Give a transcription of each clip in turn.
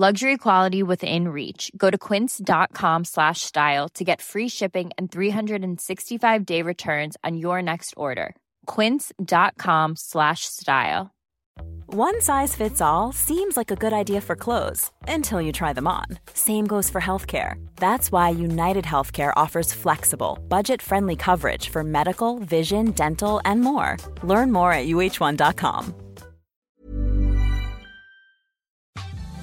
Luxury quality within reach. Go to quince.com slash style to get free shipping and 365 day returns on your next order. Quince.com slash style. One size fits all seems like a good idea for clothes until you try them on. Same goes for healthcare. That's why United Healthcare offers flexible, budget friendly coverage for medical, vision, dental, and more. Learn more at uh1.com.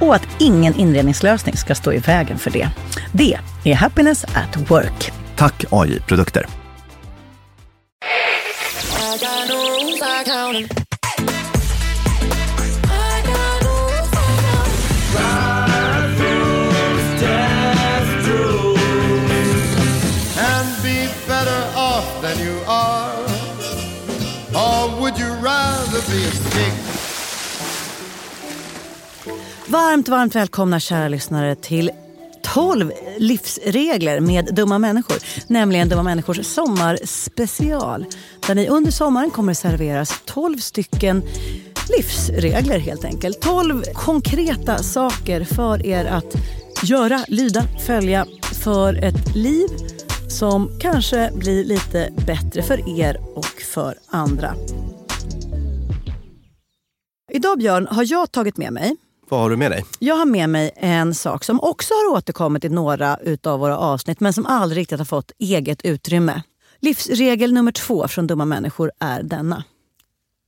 och att ingen inredningslösning ska stå i vägen för det. Det är Happiness at Work. Tack AI-produkter. Varmt, varmt välkomna kära lyssnare till 12 livsregler med dumma människor. Nämligen Dumma människors sommarspecial. Där ni under sommaren kommer serveras 12 stycken livsregler helt enkelt. 12 konkreta saker för er att göra, lyda, följa för ett liv som kanske blir lite bättre för er och för andra. Idag Björn har jag tagit med mig vad har du med dig? jag har med mig en sak som också har återkommit i några utav våra avsnitt men som aldrig riktigt har fått eget utrymme. Livsregel nummer två från Dumma människor är denna.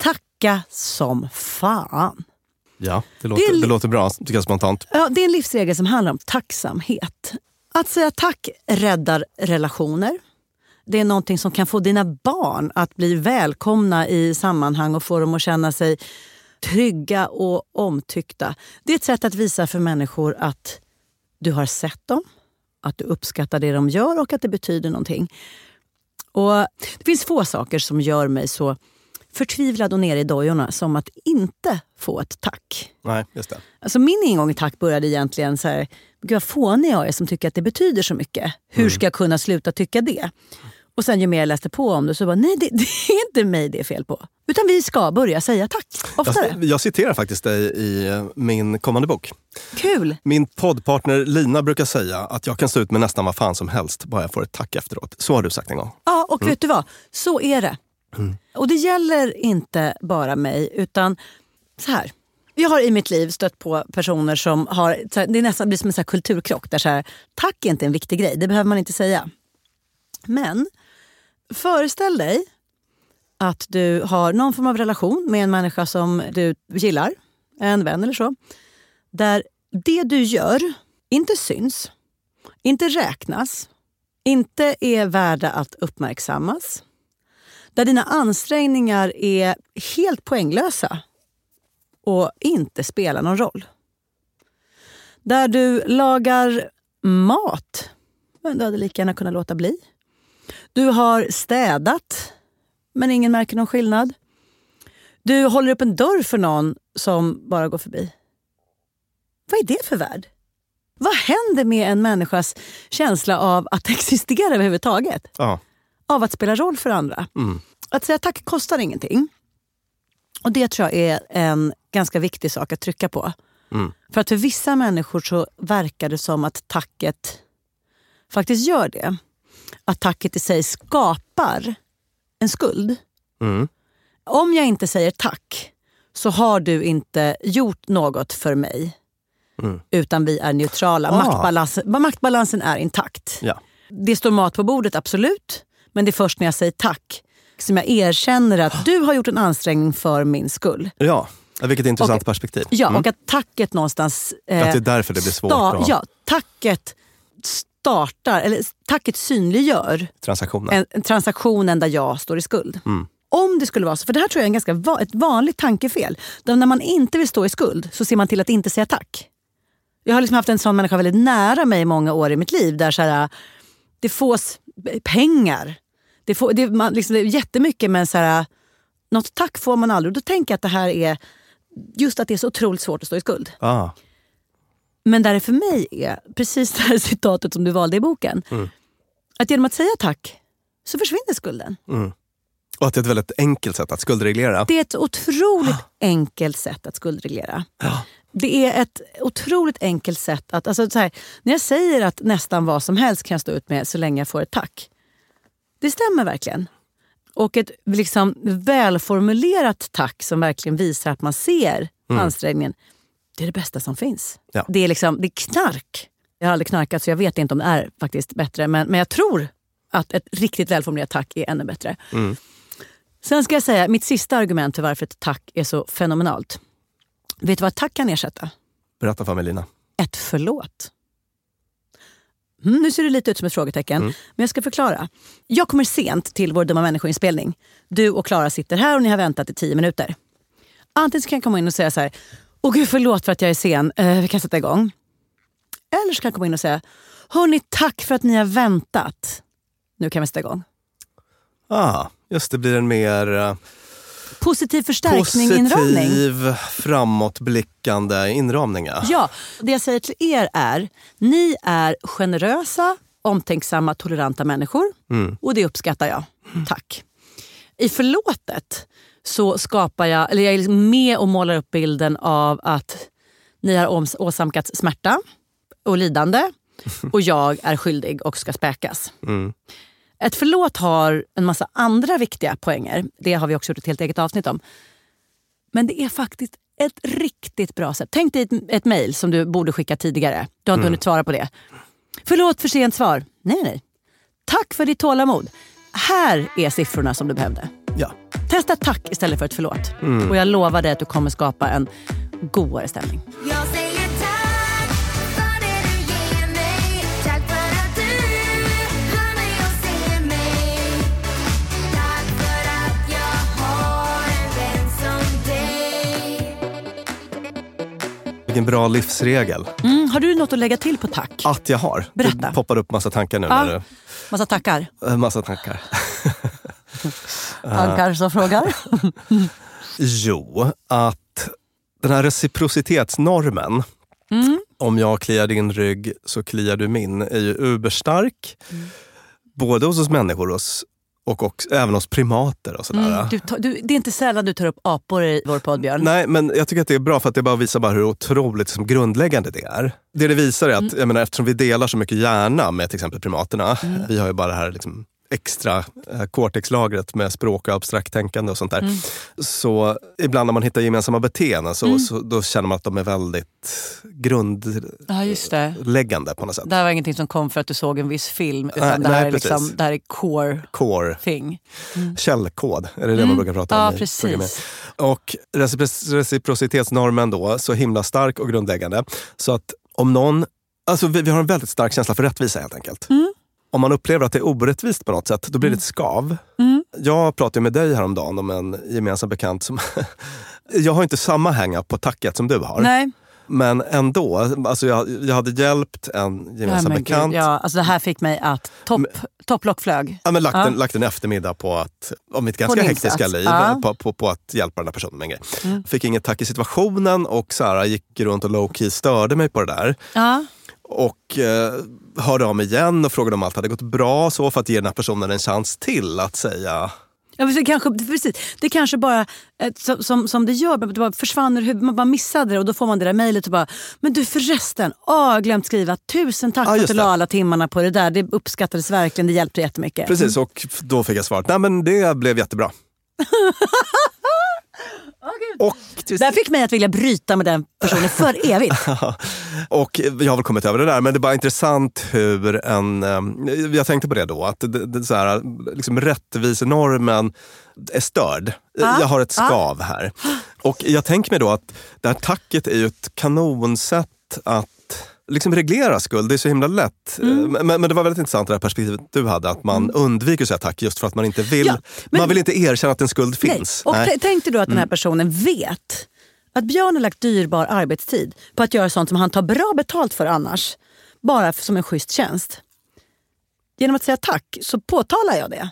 tacka som fan. Ja, det låter, Det är det låter bra tycker jag spontant. Ja, det är en livsregel som handlar om tacksamhet. Att säga tack räddar relationer. Det är någonting som kan få dina barn att bli välkomna i sammanhang och få dem att känna sig trygga och omtyckta. Det är ett sätt att visa för människor att du har sett dem, att du uppskattar det de gör och att det betyder någonting. Och Det finns få saker som gör mig så förtvivlad och nere i dojorna som att inte få ett tack. Nej, just det. Alltså min ingång i tack började egentligen så här, gud vad fånig jag är som tycker att det betyder så mycket. Hur ska jag kunna sluta tycka det? Och sen ju mer jag läste på om det så bara, nej det, det är inte mig det är fel på. Utan vi ska börja säga tack oftare. Jag, jag citerar faktiskt dig i eh, min kommande bok. Kul! Min poddpartner Lina brukar säga att jag kan stå ut med nästan vad fan som helst bara jag får ett tack efteråt. Så har du sagt en gång. Ja, och vet du vad? Så är det. Och det gäller inte bara mig, utan så här. Jag har i mitt liv stött på personer som har, det är nästan blir som en så kulturkrock. Där så här, tack är inte en viktig grej, det behöver man inte säga. Men föreställ dig att du har någon form av relation med en människa som du gillar, en vän eller så. Där det du gör inte syns, inte räknas, inte är värda att uppmärksammas. Där dina ansträngningar är helt poänglösa och inte spelar någon roll. Där du lagar mat, men du hade lika gärna kunnat låta bli. Du har städat, men ingen märker någon skillnad. Du håller upp en dörr för någon som bara går förbi. Vad är det för värld? Vad händer med en människas känsla av att existera överhuvudtaget? Ja. Av att spela roll för andra. Mm. Att säga tack kostar ingenting. Och det tror jag är en ganska viktig sak att trycka på. Mm. För att för vissa människor så verkar det som att tacket faktiskt gör det. Att tacket i sig skapar en skuld. Mm. Om jag inte säger tack så har du inte gjort något för mig. Mm. Utan vi är neutrala. Ah. Maktbalansen, maktbalansen är intakt. Ja. Det står mat på bordet, absolut. Men det är först när jag säger tack som jag erkänner att du har gjort en ansträngning för min skull. ja, vilket intressant Och- perspektiv. Ja, Mm. och att tacket någonstans... eh, Att det är därför det blir svårt sta- att- Ja, tacket startar, eller tacket synliggör Transaktionen. en, en transaktionen där jag står i skuld. Mm. Om det skulle vara så, för det här tror jag är en ganska va, ett vanligt tankefel. Där när man inte vill stå i skuld så ser man till att inte säga tack. Jag har liksom haft en sån människa väldigt nära mig i många år i mitt liv. Där så här, det fås pengar. Det, får, det, man, liksom, det är jättemycket men så här, något tack får man aldrig. Och då tänker jag att det här är just att det är så otroligt svårt att stå i skuld. Ah. Men där det för mig är precis det här citatet som du valde i boken. Att genom att säga tack så försvinner skulden. Och att det är ett väldigt enkelt sätt att skuldreglera. Det är ett otroligt enkelt sätt att skuldreglera. Det är ett otroligt enkelt sätt att... Alltså så här, när jag säger att nästan vad som helst kan jag stå ut med så länge jag får ett tack. Det stämmer verkligen. Och ett liksom välformulerat tack som verkligen visar att man ser ansträngningen. Det är det bästa som finns. Ja. Det, är liksom, det är knark. Jag har aldrig knarkat så jag vet inte om det är faktiskt bättre. Men, men jag tror att ett riktigt välformulerat tack är ännu bättre. Sen ska jag säga mitt sista argument för varför ett tack är så fenomenalt. Vet du vad ett tack kan ersätta? Berätta för mig Lina. Ett förlåt. Mm, nu ser det lite ut som ett frågetecken, men jag ska förklara. Jag kommer sent till vår Dumma människoinspelning. Du och Klara sitter här och ni har väntat i tio minuter. Antingen kan jag komma in och säga så här, åh gud förlåt för att jag är sen, eh, vi kan sätta igång. Eller så kan jag komma in och säga, hörni tack för att ni har väntat. Nu kan vi sätta igång. Ah, just det, blir en mer eh, Positiv förstärkning, inramning. positiv, framåtblickande inramning. Ja. Det jag säger till er är, ni är generösa, omtänksamma, toleranta människor. Och det uppskattar jag. Tack. I förlåtet så skapar jag, eller jag är liksom med och målar upp bilden av att ni har ås- åsamkats smärta och lidande och jag är skyldig och ska späkas. Ett förlåt har en massa andra viktiga poänger. Det har vi också gjort ett helt eget avsnitt om. Men det är faktiskt ett riktigt bra sätt. Tänk dig ett, ett mejl som du borde skicka tidigare. Du har inte hunnit svara på det. Förlåt för sent svar. Nej, nej. Tack för ditt tålamod. Här är siffrorna som du behövde. Ja. Testa tack istället för ett förlåt. Mm. Och jag lovar dig att du kommer skapa en godare stämning. Vilken bra livsregel. Mm, har du något att lägga till på tack? Att jag har. Berätta. Det poppar upp massa tankar nu. Ja. När Massa tackar. du, äh, massa tankar. Tankar som frågar. Jo, att den här reciprocitetsnormen, Mm. om jag kliar din rygg så kliar du min, är ju uberstark. Både hos oss människor hos, och också, även hos primater och sådär. Mm, du, tar- du, det är inte sällan du tar upp apor i vår podd, Björn. Nej, men jag tycker att det är bra för att det bara visar bara hur otroligt liksom, grundläggande det är. Det det visar är att jag menar, eftersom vi delar så mycket hjärna med till exempel primaterna. Vi har ju bara det här liksom, extra eh, cortexlagret med språk och abstrakt tänkande och sånt där. Så ibland när man hittar gemensamma beteenden så, så då känner man att de är väldigt Ja, grundläggande på något sätt. Det här var ingenting som kom för att du såg en viss film. Utan Nej, det, här nej, är liksom, det här är core Core, thing. källkod, är det det man brukar prata om? Mm. Ja, precis. Och recipro- reciprocitetsnormen då, så himla stark och grundläggande. Så att om någon, alltså vi, vi har en väldigt stark känsla för rättvisa helt enkelt. Om man upplever att det är orättvist på något sätt, då blir det ett skav. Jag pratade med dig häromdagen om en gemensam bekant som... jag har inte samma hang-up på tacket som du har. Nej, Men ändå, alltså jag, jag hade hjälpt en gemensam men gud, bekant. ja, alltså det här fick mig att topp, topplock flög. Ja, men lagt, Ja. En, lagt en eftermiddag på att, om mitt ganska hektiska liv, Ja. Mm. på, på, på att hjälpa den här personen med en grej. Fick inget tack i situationen och Sara gick runt och low key störde mig på det där. Ja. Och eh, hörde av mig igen och frågade om allt hade gått bra så för att ge den här personen en chans till att säga Ja, precis, kanske, precis. Det kanske bara, eh, som, som, det gör, det bara försvann ur huvudet. Man bara missade det och då får man det där mejlet och bara Men du förresten, åh, jag har glömt skriva. Tusen tack Ja, för att du det. la alla timmarna på det där. Det uppskattades verkligen, det hjälpte jättemycket. precis och då fick jag svaret, nej men det blev jättebra. och, Det fick mig att vilja bryta med den personen för evigt. och jag har väl kommit över det där, men det är bara intressant hur en... eh, Jag tänkte på det då, att det, det, så här, liksom rättvisenormen är störd. Jag har ett skav här. Och jag tänker mig då att det här tacket är ju ett kanonsätt att liksom reglera skuld. Det är så himla lätt. Mm. Men, men det var väldigt intressant det här perspektivet du hade, att man undviker att säga tack just för att man inte vill, Ja, men- man vill inte erkänna att en skuld Nej. finns. Och Nej. Mm. tänk dig då att den här personen vet att Björn har lagt dyrbar arbetstid på att göra sånt som han tar bra betalt för annars. Bara för, som en schysst tjänst. Genom att säga tack så påtalar jag det.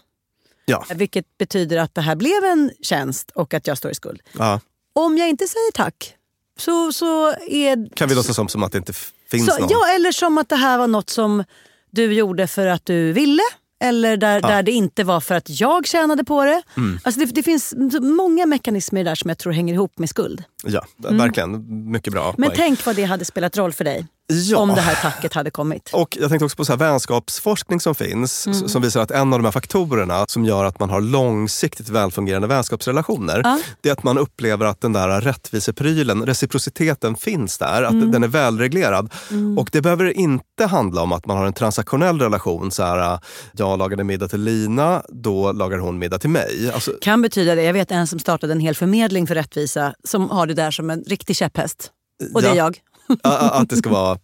Ja. Vilket betyder att det här blev en tjänst och att jag står i skuld. Ja. Om jag inte säger tack så, så är... Kan vi låtsas som, som att det inte finns så, någon? ja, eller som att det här var något som du gjorde för att du ville. Eller där, där det inte var för att jag tjänade på det. Mm. Alltså det, det finns många mekanismer där som jag tror hänger ihop med skuld. Ja, verkligen. Mycket bra Mm. Men poäng. tänk vad det hade spelat roll för dig. Ja. Om det här tacket hade kommit. Och jag tänkte också på så här vänskapsforskning som finns, Mm. som visar att en av de här faktorerna som gör att man har långsiktigt välfungerande vänskapsrelationer, Ja. det är att man upplever att den där rättviseprylen, reciprociteten finns där, att Mm. den är välreglerad. Och det behöver inte handla om att man har en transaktionell relation, så här, jag lagade middag till Lina, då lagar hon middag till mig. Alltså, Kan betyda det. Jag vet en som startade en hel förmedling för rättvisa som har det där som en riktig käpphäst. Och det är Ja. jag. Att det ska vara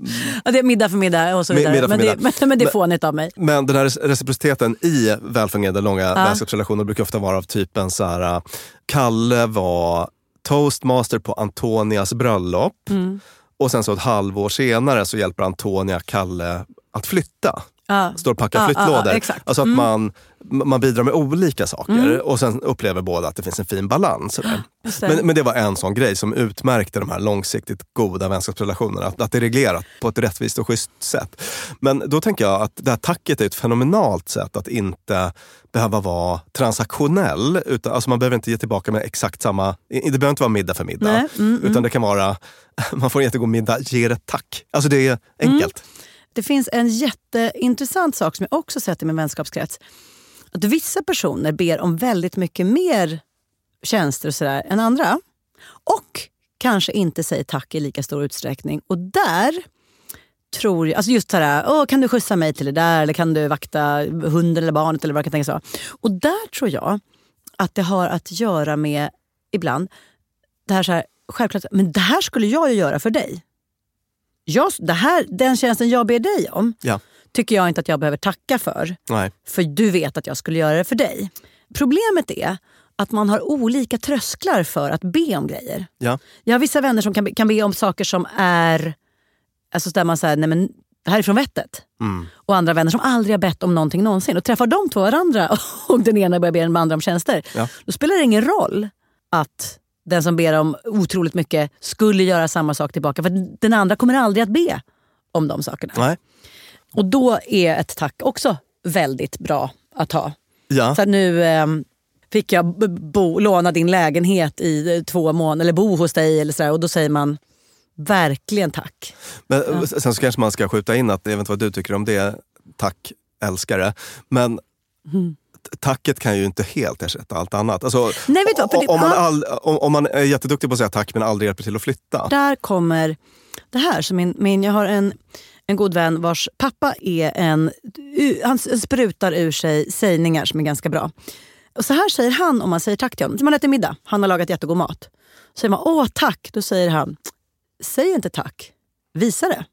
Ja, det är middag för middag och så vidare. middag för men, det, middag. men, men det är fånigt av mig. Men den här reciprociteten i välfungerande långa vänskapsrelationer brukar ofta vara av typen så här. äh, Kalle var toastmaster på Antonias bröllop. Mm. Och sen så ett halvår senare så hjälper Antonia Kalle att flytta. Ja. Står och packar Ja, flyttlådor. exakt. Alltså att Mm. man, man bidrar med olika saker och sen upplever båda att det finns en fin balans. Det. Men, men det var en sån grej som utmärkte de här långsiktigt goda vänskapsrelationerna. Att, att det är reglerat på ett rättvist och schysst sätt. Men då tänker jag att det här tacket är ett fenomenalt sätt att inte behöva vara transaktionell. Utan, alltså man behöver inte ge tillbaka med exakt samma... Det behöver inte vara middag för middag. Nej, mm, utan det kan vara, man får en jättegod middag, ge ett tack. Alltså det är enkelt. Det finns en jätteintressant sak som jag också sett i min vänskapskrets. Att vissa personer ber om väldigt mycket mer tjänster och sådär än andra. Och kanske inte säger tack i lika stor utsträckning. Och där tror jag, alltså just sådär, Åh, kan du skjutsa mig till det där eller kan du vakta hunden eller barnet eller vad kan tänka så. Och där tror jag att det har att göra med, ibland, det här så här, självklart, men det här skulle jag ju göra för dig. Jag, det här, den tjänsten jag ber dig om Ja. tycker jag inte att jag behöver tacka för. Nej. För du vet att jag skulle göra det för dig. Problemet är att man har olika trösklar för att be om grejer. Ja. Jag har vissa vänner som kan, be- kan be om saker som är... Alltså där man säger, nej men det här är från vettet. Mm. Och andra vänner som aldrig har bett om någonting någonsin. Och träffar de två varandra och den ena börjar be den andra om tjänster. Ja. Då spelar det ingen roll att den som ber om otroligt mycket skulle göra samma sak tillbaka. För den andra kommer aldrig att be om de sakerna. Nej. Och då är ett tack också väldigt bra att ha. Ja. Så nu ehm, fick jag bo, låna din lägenhet i eh, två månader, eller bo hos dig. Eller så där, och då säger man verkligen tack. Men eh, sen så kanske man ska skjuta in att, jag vet inte vad du tycker om det, tack älskare. Men Mm. Tacket kan ju inte helt ersätta allt annat. Alltså, Nej, vet du om, man all, om, om man är jätteduktig på att säga tack men aldrig hjälper till att flytta. Där kommer det här. Så min, min, jag har en, en god vän vars pappa är en... Han sprutar ur sig sägningar som är ganska bra. Och så här säger han om man säger tack till honom. Man äter middag, han har lagat jättegod mat. Säger man åh tack, då säger han säg inte tack, visa det.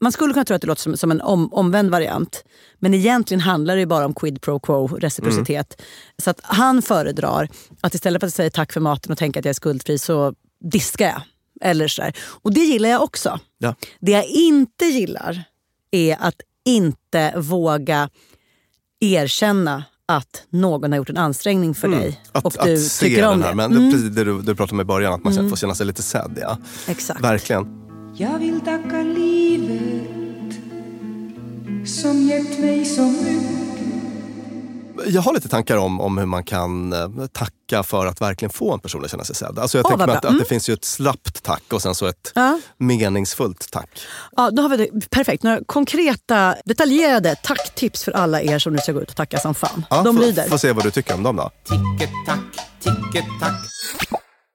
Man skulle kunna tro att det låter som, som en om, omvänd variant. Men egentligen handlar det ju bara om quid pro quo, reciprocitet. Så att han föredrar att istället för att säga tack för maten och tänka att jag är skuldfri så diskar jag. Eller så där. Och det gillar jag också. Ja. Det jag inte gillar är att inte våga erkänna att någon har gjort en ansträngning för dig. Mm. Att, och du att se tycker om den här, det. men det Mm, precis det du, du pratade om i början, att man mm. får känna sig lite sedd. Ja. exakt. Verkligen. Jag vill tacka livet som gett mig så mycket Jag har lite tankar om, om hur man kan eh, tacka för att verkligen få en person att känna sig sedd. Alltså jag Åh, tänker att, bra. att det Mm. finns ju ett slappt tack och sen så ett Ja. meningsfullt tack. Ja, då har vi det. Perfekt. Några konkreta, detaljerade tacktips för alla er som nu ska gå ut och tacka som fan. Ja, De får, lyder. Får se vad du tycker om dem då. Ticket-tack, ticket-tack.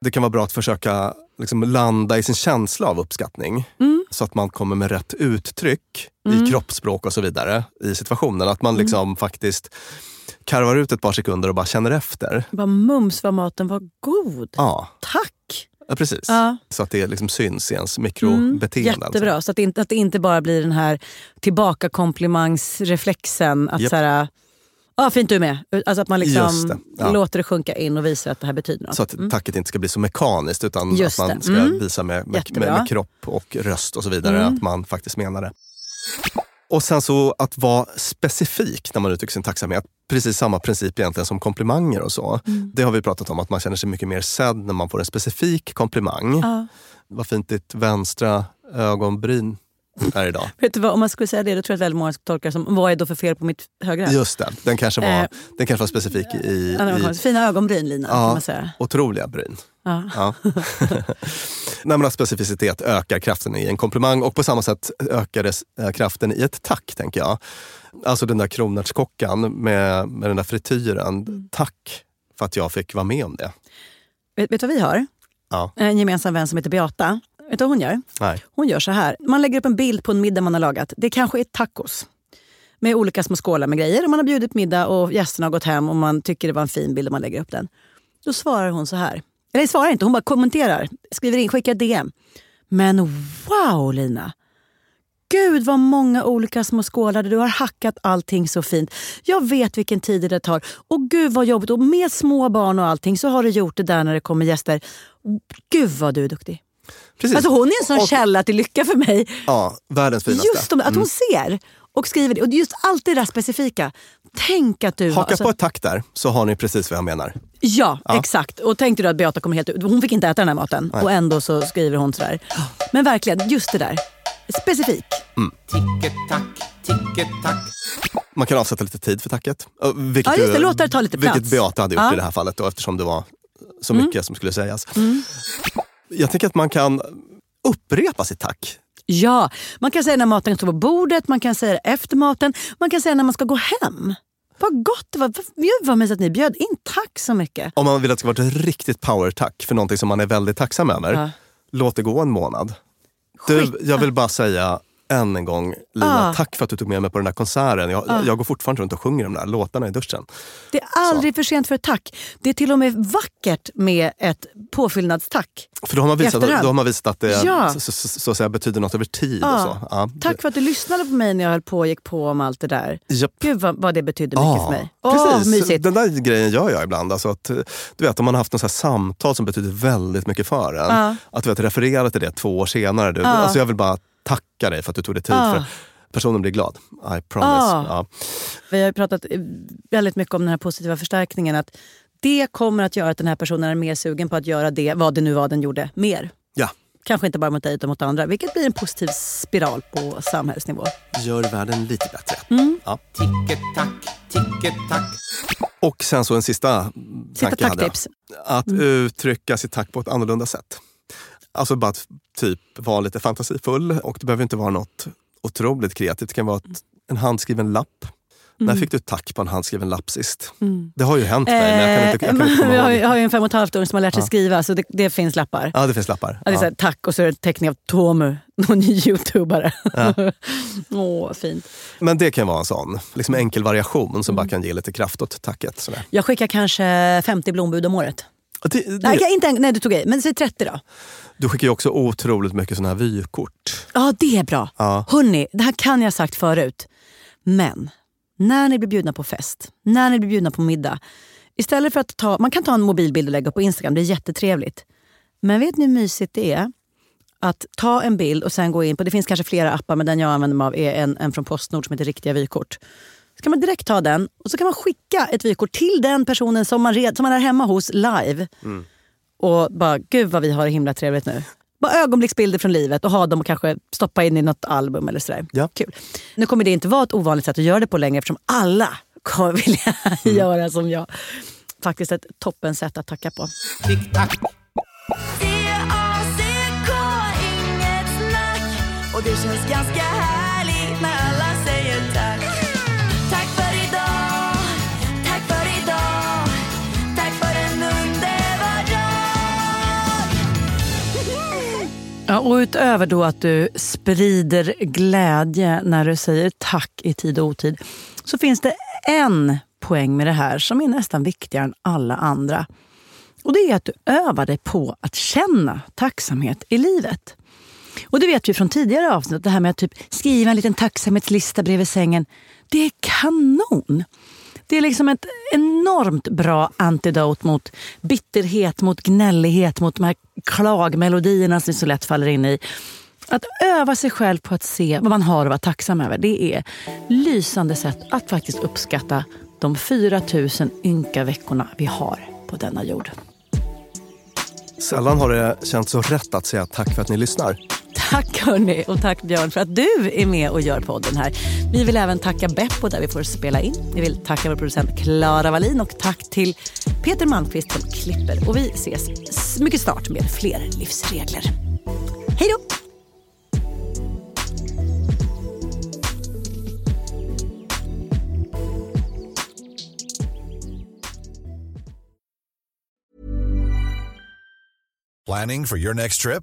Det kan vara bra att försöka liksom landa i sin känsla av uppskattning. Mm. Så att man kommer med rätt uttryck i kroppsspråk och så vidare i situationen. Att Mm. man liksom faktiskt karvar ut ett par sekunder och bara känner efter. Bara mums vad maten var god. Ja, Tack! ja precis. Ja. Mm. Så att det liksom syns i ens mikrobeteende. alltså. Jättebra. Så att det, inte, att det inte bara blir den här tillbakakomplimangsreflexen. Att Japp. så här, ja fint du är med. Alltså att man liksom det, ja. låter det sjunka in och visar att det här betyder något. Så att tacket inte ska bli så mekaniskt utan Mm. Just att man ska Mm. visa med, med, med. Mm. med kropp och röst och så vidare att man faktiskt menar det. Och sen så att vara specifik när man uttrycker sin tacksamhet. Precis samma princip egentligen som komplimanger och så. Mm. Det har vi pratat om, att man känner sig mycket mer sedd när man får en specifik komplimang. Ja. Vad fint ditt vänstra ögonbryn är idag. Vet du vad, om man skulle säga det då tror jag att väldigt många skulle tolka det som vad är då för fel på mitt högra? Just det, den kanske var, Eh. den kanske var specifik i, i. Fina ögonbryn Lina, kan ja, man säga. otroliga bryn. Ja. Ja. Nej, specificitet ökar kraften i en komplimang och på samma sätt ökar det eh, kraften i ett tack, tänker jag. Alltså den där kronärtskockan med, med den där frityren. Mm. Tack för att jag fick vara med om det. Vet, vet du vad vi har? Ja. En gemensam vän som heter Beata. Vet du vad hon gör? Nej. Hon gör så här. Man lägger upp en bild på en middag man har lagat. Det kanske är tacos. Med olika små skålar med grejer. Och man har bjudit middag och gästerna har gått hem och man tycker det var en fin bild och man lägger upp den. Då svarar hon så här. Eller svarar inte, hon bara kommenterar. Skriver in, skickar DM. Men wow Lina! Gud vad många olika små skålar. Du har hackat allting så fint. Jag vet vilken tid det tar. Och gud vad jobbigt. Och med små barn och allting så har du gjort det där när det kommer gäster. Gud vad du är duktig. Precis. Alltså hon är en sån Och- källa till lycka för mig. Ja, världens finaste. Just de, att hon ser och skriver det. Och just allt det där specifika. Tänk att du... Haka alltså- på ett tack där så har ni precis vad jag menar. Ja, exakt. Och tänkte du att Beata kommer helt ut. Hon fick inte äta den här maten. Och ändå så skriver hon sådär. Men verkligen, just det där. Specifik. Ticket-tack, ticket-tack. Man kan avsätta lite tid för tacket. Vilket, Ja, just det. Låt det ta lite vilket plats. Beata hade gjort Ja. Mm. i det här fallet då, eftersom det var så mycket som skulle sägas. Jag tänker att man kan upprepa sitt tack. Ja, man kan säga när maten står på bordet, man kan säga efter maten, man kan säga när man ska gå hem. Vad gott det var. Gud vad mysigt att ni bjöd in. Tack så mycket. Om man vill att det ska vara ett riktigt power-tack för någonting som man är väldigt tacksam över. Ja. Låt det gå en månad. Du, jag vill bara säga än en gång Lina, Ah. tack för att du tog med mig på den där konserten. Jag, jag går fortfarande runt och sjunger de där låtarna i duschen. Det är aldrig för sent för ett tack. Det är till och med vackert med ett påfyllnadstack. För då har man visat, efterhand. då har man visat att det Ja. så, så, så, så att säga, betyder något över tid. Och Ja. så. Ja, Tack för att du lyssnade på mig när jag höll på och gick på om allt det där. Japp. Gud vad, vad det betydde mycket Ja, för mig. Precis. mysigt. Den där grejen gör jag ibland. Alltså att, du vet, om man har haft något så samtal som betyder väldigt mycket för en. Ja. Att du vet, referera till det två år senare. Du, Ja. alltså jag vill bara tacka dig för att du tog dig tid. Ja. För personen blir glad. I promise. Ja. Ja. Vi har pratat eh, väldigt mycket om den här positiva förstärkningen. Att det kommer att göra att den här personen är mer sugen på att göra det, vad det nu var den gjorde, mer. Ja. Kanske inte bara mot dig utan mot andra. Vilket blir en positiv spiral på samhällsnivå. Gör världen lite bättre. Mm. Ja. Ticket-tack, ticket-tack. Och sen så en sista Sista tanke hade jag. tacktips. Att Mm. uttrycka sitt tack på ett annorlunda sätt. Alltså bara att typ vara lite fantasifull och det behöver inte vara något otroligt kreativt. Det kan vara ett, en handskriven lapp. Mm. När fick du tack på en handskriven lapp sist? Det har ju hänt mig men jag kan inte, jag kan inte Eh, komma ihåg. ju- har ju en fem och ett halvt år som har lärt sig Ja. skriva så det, det finns lappar. Ja, det finns lappar. Ja, det är så här, tack och så är det en teckning av Tomu, någon ny youtubare. Åh, fint. Men det kan vara en sån liksom enkel variation som Mm. bara kan ge lite kraft åt tacket. Sådär. Jag skickar kanske 50 blombud om året. Det, det, Nej, inte, en- nej, du tog i. Men säg 30 då. Du skickar ju också otroligt mycket såna här vykort. Ja, det är bra. Ja. Hörni, det här kan jag ha sagt förut. Men när ni blir bjudna på fest, när ni blir bjudna på middag. Istället för att ta, man kan ta en mobilbild och lägga upp på Instagram, det är jättetrevligt. Men vet ni hur mysigt det är? Att ta en bild och sen gå in på, det finns kanske flera appar men den jag använder mig av är en, en från Postnord som heter Riktiga vykort. Så kan man direkt ta den och så kan man skicka ett vykort till den personen som man, red, som man är hemma hos live. Och bara, gud vad vi har det himla trevligt nu. Bara ögonblicksbilder från livet och ha dem och kanske stoppa in i något album eller sådär. Ja. Kul. Nu kommer det inte vara ett ovanligt sätt att göra det på längre eftersom alla kommer vilja göra som jag. Faktiskt ett toppen sätt att tacka på. Inget snack Och det känns ganska härligt och utöver då att du sprider glädje när du säger tack i tid och otid så finns det en poäng med det här som är nästan viktigare än alla andra. Och det är att du övar dig på att känna tacksamhet i livet. Och det vet vi från tidigare avsnitt, det här med att typ skriva en liten tacksamhetslista bredvid sängen. Det är kanon! Det är liksom ett enormt bra antidot mot bitterhet, mot gnällighet, mot de här klagmelodierna som vi så lätt faller in i. Att öva sig själv på att se vad man har att vara tacksam över, det är lysande sätt att faktiskt uppskatta de 4 000 ynka veckorna vi har på denna jord. Sällan har det känts så rätt att säga tack för att ni lyssnar. Tack hörni och tack Björn för att du är med och gör podden här. Vi vill även tacka Beppo där vi får spela in. Vi vill tacka vår producent Klara Wallin och tack till Peter Malmqvist som klipper. Och vi ses mycket snart med fler livsregler. Hej då! Planning for your next trip?